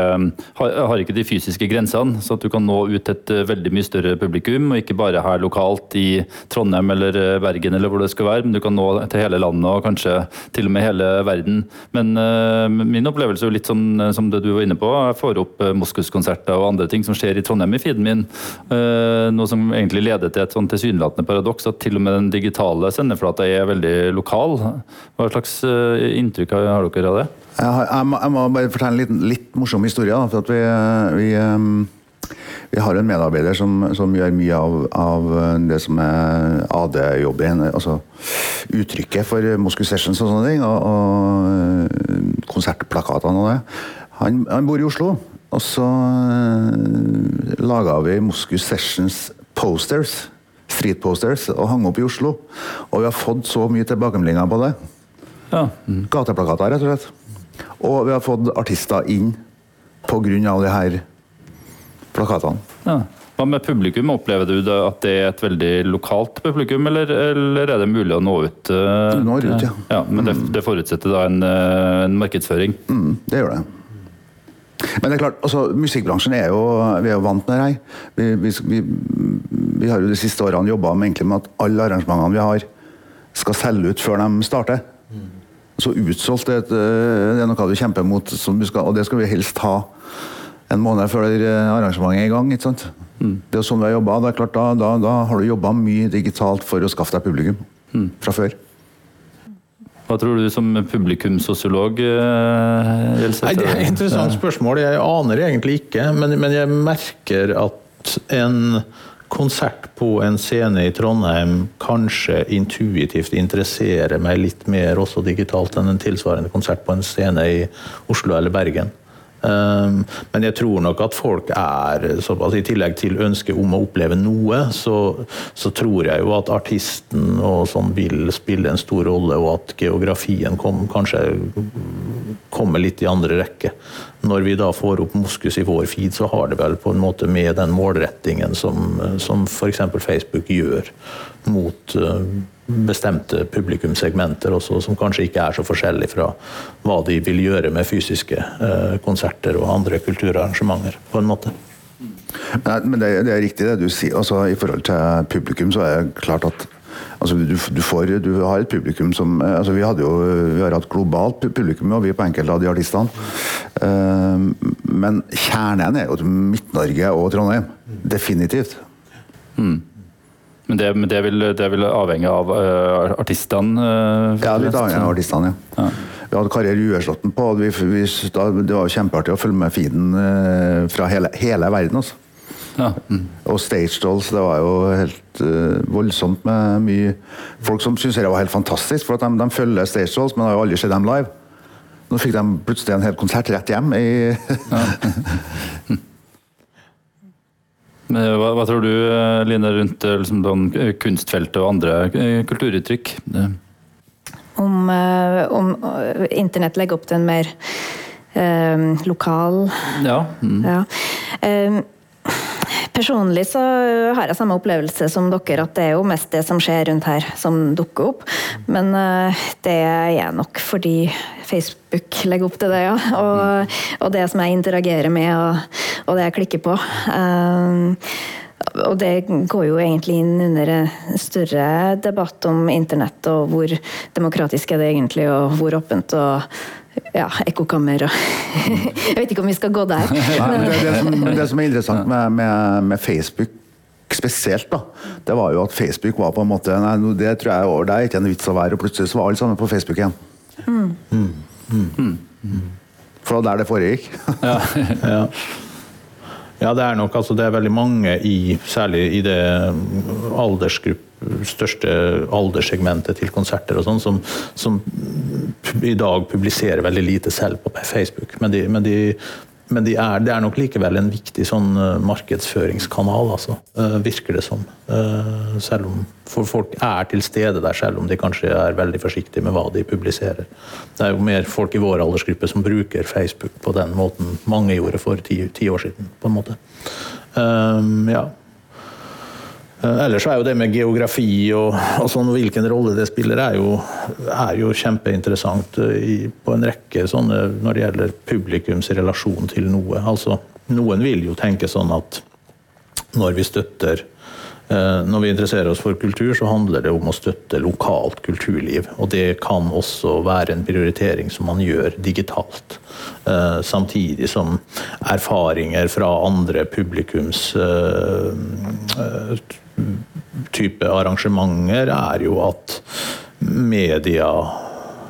har, har ikke, de fysiske grensene. Så at du kan nå ut til et veldig mye større publikum, og ikke bare her lokalt i Trondheim eller Bergen eller hvor det skal være, men du kan nå til hele landet og kanskje til og med hele verden. Men uh, min opplevelse er litt sånn som det du var inne på. Jeg får opp Moskus-konserter og andre ting som skjer i Trondheim i feeden min. Uh, noe som egentlig leder til et sånt tilsynelatende paradoks at til og med den digitale sendeflata er veldig lokal. Hva slags eh, inntrykk har dere av det? Jeg, har, jeg, må, jeg må, bare fortelle en litt, litt morsom historie. Da, for at vi, vi, eh, vi, har en medarbeider som, som gjør mye av, av, det som er AD-jobben. Altså uttrykket for Moscow Sessions og sånne ting. Og, og konsertplakatene og det. Han, han bor i Oslo. Og så laga vi Moscow Sessions posters. Street posters, og hang opp i Oslo. Og vi har fått så mye tilbakemeldinger på det. Ja. Gateplakater, rett og slett. Og vi har fått artister inn av de her plakatene. ja. Hva med publikum? Opplever du det at det er et veldig lokalt publikum, eller, eller er det mulig å nå ut? Uh, når ut, ja. ja men det, det forutsetter da en, eh, en markedsføring. Mm, det gjør det. Men det er klart, altså, musikkbransjen er jo, vi er jo vant med det her. Vi, vi, vi, vi har jo de siste årene jobba med, med at alle arrangementene vi har, skal selge ut før de starter. Så utsolgt er, eh, det er noe du kjemper mot, som du skal, og det skal vi helst ha en måned før arrangementet er i gang. ikke sant? Det er jo sånn vi har jobba. Da, da, da, da har du jobba mye digitalt for å skaffe deg publikum fra før. Hva tror du som publikumssosiolog, eh, Nei, Det er et interessant spørsmål. Jeg aner egentlig ikke, men, men jeg merker at en konsert på en scene i Trondheim kanskje intuitivt interesserer meg litt mer også digitalt enn en tilsvarende konsert på en scene i Oslo eller Bergen. Um, men jeg tror nok at folk er såpass, I tillegg til ønsket om å oppleve noe, så, så tror jeg jo at artisten og sånn vil spille en stor rolle, og at geografien kom, kanskje kommer litt i andre rekke. Når vi da får opp Moskus i vår feed, så har det vel på en måte med den målrettingen som, som f.eks. Facebook gjør mot eh, bestemte publikumssegmenter også, som kanskje ikke er så forskjellig fra hva de vil gjøre med fysiske eh, konserter og andre kulturarrangementer, på en måte. Nei, men det, det er riktig det du sier. Altså, I forhold til publikum så er det klart at altså, du, du, får, du har et publikum som eh, altså, Vi hadde jo vi har hatt globalt publikum, og vi på enkelte av de artistene. Men kjernen er jo Midt-Norge og Trondheim. Definitivt. Men det, men det, vil, det vil avhenge av uh, artistene? Uh, Ja, litt avhengig av artistene, ja. Vi hadde Kari Rueslåtten på. og Vi, vi, da, det var kjempeartig å følge med feeden uh, fra hele, hele verden. Altså. Ja. Mm. Og Stage Dolls, det var jo helt voldsomt med mye folk som syntes det var helt fantastisk, for at de, de følger Stage Dolls, men har jo aldri sett dem live. Nå fikk de plutselig en hel konsert rett hjem. I, Men Hva, hva tror du, eh, Line, rundt eh, liksom, eh, kunstfeltet og andre eh, kulturuttrykk? Om, eh, om eh, internett legger opp til en mer eh, lokal Ja. Mm. Ja. Eh, Personlig så har jeg samme opplevelse som dere, at det er jo mest det som skjer rundt her, som dukker opp. Men eh, det er nok fordi Facebook legger opp til det, ja. Og, og det som jeg interagerer med, og, og det jeg klikker på. Eh, og det går jo egentlig inn under en større debatt om internett, og hvor demokratisk er det egentlig, og hvor åpent og ja, ekkokammer og Jeg vet ikke om vi skal gå der. Nei, men det, det, som, det som er interessant med, med, med Facebook spesielt, da, det var jo at Facebook var på en måte nei, Det tror jeg over, det er ikke en vits å være, og plutselig så var alle sammen på Facebook igjen. For det var der det foregikk. Ja. Ja, det er nok altså, det er veldig mange i Særlig i det aldersgrupp, største alderssegmentet til konserter og sånn, som, som i dag publiserer veldig lite selv på Facebook. Men, de, men, de, men de er, det er nok likevel en viktig sånn eh, markedsføringskanal, altså. eh, virker det som. Eh, selv om for folk er til stede der, selv om de kanskje er veldig forsiktige med hva de publiserer. Det er jo mer folk i vår aldersgruppe som bruker Facebook på den måten mange gjorde for ti, ti år siden, på en måte. Um, ja. Eh, Ellers er jo det med geografi og, og sånn, hvilken rolle det spiller, er jo, er jo kjempeinteressant eh, i, på en rekke sånne når det gjelder publikums relasjon til noe. Altså, noen vil jo tenke sånn at når vi støtter eh, når vi interesserer oss for kultur, så handler det om å støtte lokalt kulturliv. Og det kan også være en prioritering som man gjør digitalt. Samtidig som erfaringer fra andre publikums type arrangementer er jo at media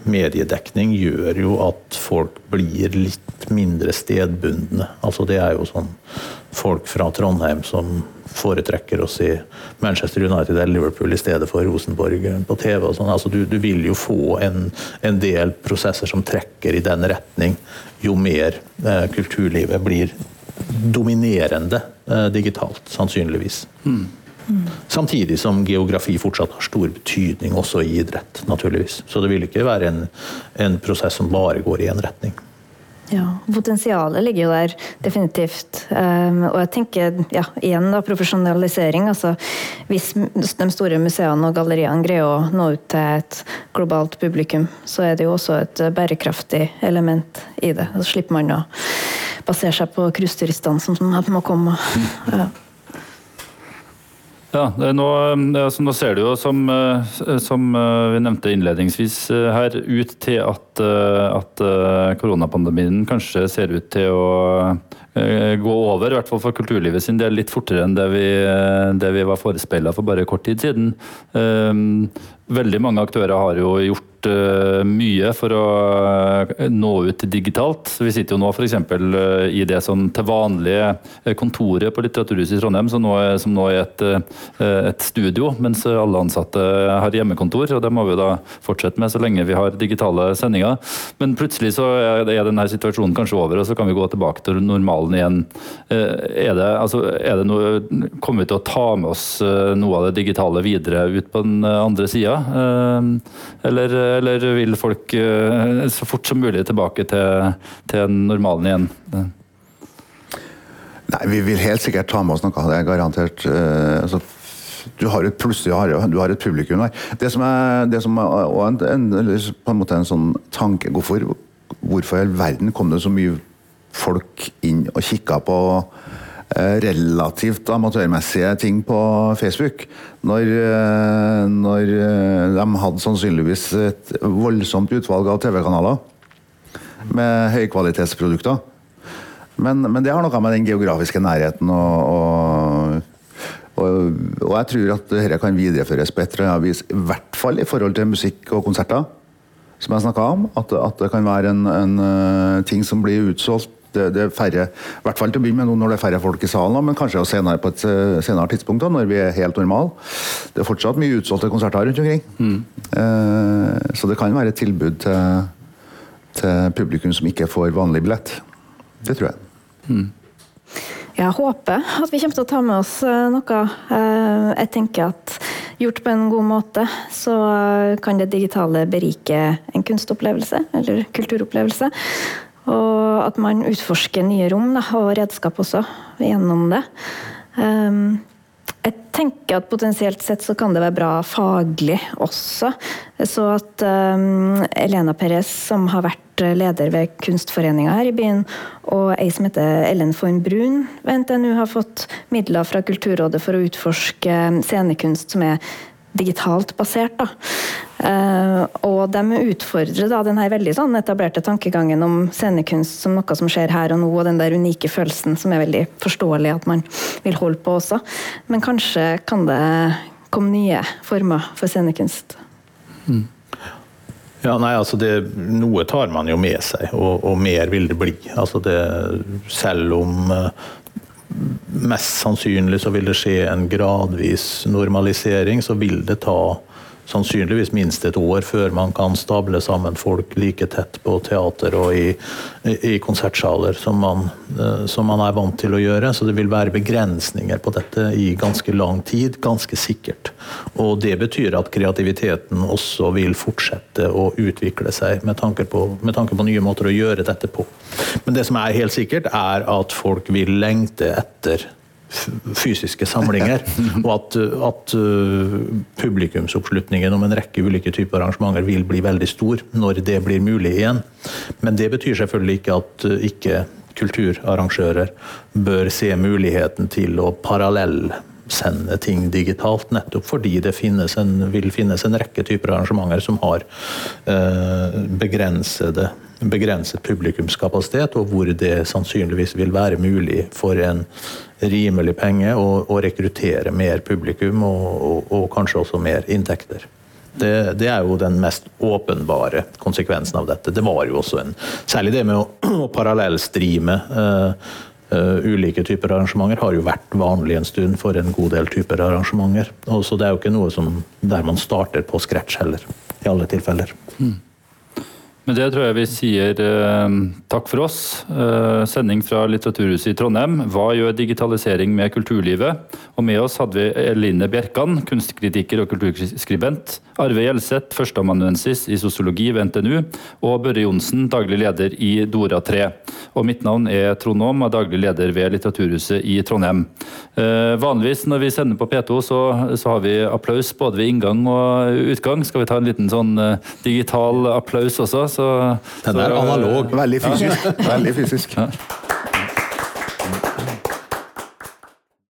mediedekning gjør jo at folk blir litt mindre stedbundne. Altså det er jo sånn folk fra Trondheim som foretrekker å se Manchester United eller Liverpool i stedet for Rosenborg på TV. og sånn. Altså du, du vil jo få en, en del prosesser som trekker i den retning, jo mer eh, kulturlivet blir dominerende eh, digitalt, sannsynligvis. Mm. Mm. Samtidig som geografi fortsatt har stor betydning også i idrett, naturligvis. Så det vil ikke være en, en prosess som bare går i én retning. Ja, Potensialet ligger jo der, definitivt. Um, og jeg tenker ja, igjen da, profesjonalisering. altså Hvis de store museene og galleriene greier å nå ut til et globalt publikum, så er det jo også et bærekraftig element i det. Så slipper man å basere seg på cruiseturistene som må komme. Ja. Ja, nå, altså, nå, ser det jo, som, eh, som, eh, vi nevnte innledningsvis eh, her, ut til at, at koronapandemien kanskje ser ut til å gå over, i hvert fall for kulturlivet sin del, litt fortere enn det vi, det vi var forespeila for bare kort tid siden. Veldig mange aktører har jo gjort Eh, mye for å eh, nå ut digitalt. Vi sitter jo nå f.eks. Eh, i det sånn til vanlige kontoret på Litteraturhuset i Trondheim, som nå er, som nå er et, et, studio, mens alle ansatte har hjemmekontor. og Det må vi da fortsette med så lenge vi har digitale sendinger. Men plutselig så er denne situasjonen kanskje over, og så kan vi gå tilbake til normalen igjen. Er det, altså, er det noe, kommer vi til å ta med oss noe av det digitale videre ut på den andre sida? Eller eller vil folk eh, så fort som mulig tilbake til, til normalen igjen? Nei, Vi vil helt sikkert ta med oss noe, det er garantert. Eh, altså, du har et plutselig har, du har et publikum der. Det som er, det som er en, en, på en måte en sånn tanke Hvorfor, hvorfor i all verden kom det så mye folk inn og kikka på relativt amatørmessige ting på Facebook. Når, eh, når eh, de hadde sannsynligvis et voldsomt utvalg av TV-kanaler med høykvalitetsprodukter. Men, men, det har noe med den geografiske nærheten og, og, og jeg tror at dette kan videreføres på et eller annet vis, i hvert fall i forhold til musikk og konserter, som jeg snakka om. At, at, det kan være en, en ting som blir utsolgt det, det, er færre, i hvert fall til å begynne med nå når det er færre folk i salen, men kanskje også senere på et eh, senere tidspunkt, da, når vi er helt normale. Det er fortsatt mye utsolgte konserter rundt omkring. Mm. Eh, så det kan være et tilbud til, til, publikum som ikke får vanlig billett. Det tror jeg. Mm. Jeg håper at vi kommer til å ta med oss eh, noe. Eh, jeg tenker at gjort på en god måte, så kan det digitale berike en kunstopplevelse eller kulturopplevelse. Og at man utforsker nye rom da, og redskap også gjennom det. Um, jeg tenker at potensielt sett så kan det være bra faglig også. Så at um, Elena Perez, som har vært leder ved Kunstforeninga her i byen, og ei som heter Ellen von Brun ved NTNU, har fått midler fra Kulturrådet for å utforske scenekunst som er digitalt basert. Da. Uh, og de utfordrer da denne veldig sånn etablerte tankegangen om scenekunst som noe som skjer her og nå, og den der unike følelsen som er veldig forståelig at man vil holde på også. Men kanskje kan det komme nye former for scenekunst. Mm. Ja, nei, altså det, Noe tar man jo med seg, og, og mer vil det bli. Altså det, selv om uh, mest sannsynlig så vil det skje en gradvis normalisering, så vil det ta sannsynligvis minst et år før man kan stable sammen folk like tett på teater og i, i konsertsaler som man, eh, som man, er vant til å gjøre. Så det vil være begrensninger på dette i ganske lang tid, ganske sikkert. Og det betyr at kreativiteten også vil fortsette å utvikle seg med tanke på, med tanke på nye måter å gjøre dette på. Men det som er helt sikkert, er at folk vil lengte etter fysiske samlinger. Og at, at uh, publikumsoppslutningen om en rekke ulike typer arrangementer vil bli veldig stor når det blir mulig igjen. Men det betyr selvfølgelig ikke at uh, ikke kulturarrangører bør se muligheten til å parallellsende ting digitalt, nettopp fordi det finnes en, vil finnes en rekke typer arrangementer som har uh, begrensede begrenset publikumskapasitet, og hvor det sannsynligvis vil være mulig for en rimelig penge og, og rekruttere mer publikum og, og, og, kanskje også mer inntekter. Det, det, er jo den mest åpenbare konsekvensen av dette. Det var jo også en Særlig det med å, å parallellstreame uh, uh, ulike typer arrangementer har jo vært vanlig en stund for en god del typer arrangementer. Og så det er jo ikke noe som, der man starter på scratch heller, i alle tilfeller. Mm. Med det tror jeg vi sier eh, takk for oss. Eh, sending fra Litteraturhuset i Trondheim. Hva gjør digitalisering med kulturlivet? Og med oss hadde vi Eline Bjerkan, kunstkritiker og kulturskribent. Arve Gjelseth, førsteamanuensis i sosiologi ved NTNU. Og Børre Johnsen, daglig leder i Dora3. Og mitt navn er Trond Aam, daglig leder ved Litteraturhuset i Trondheim. Eh, vanligvis når vi sender på P2, så, så, har vi applaus både ved inngang og utgang. Skal vi ta en liten sånn eh, digital applaus også? Så, Den er analog. Veldig fysisk. Veldig fysisk. Ja.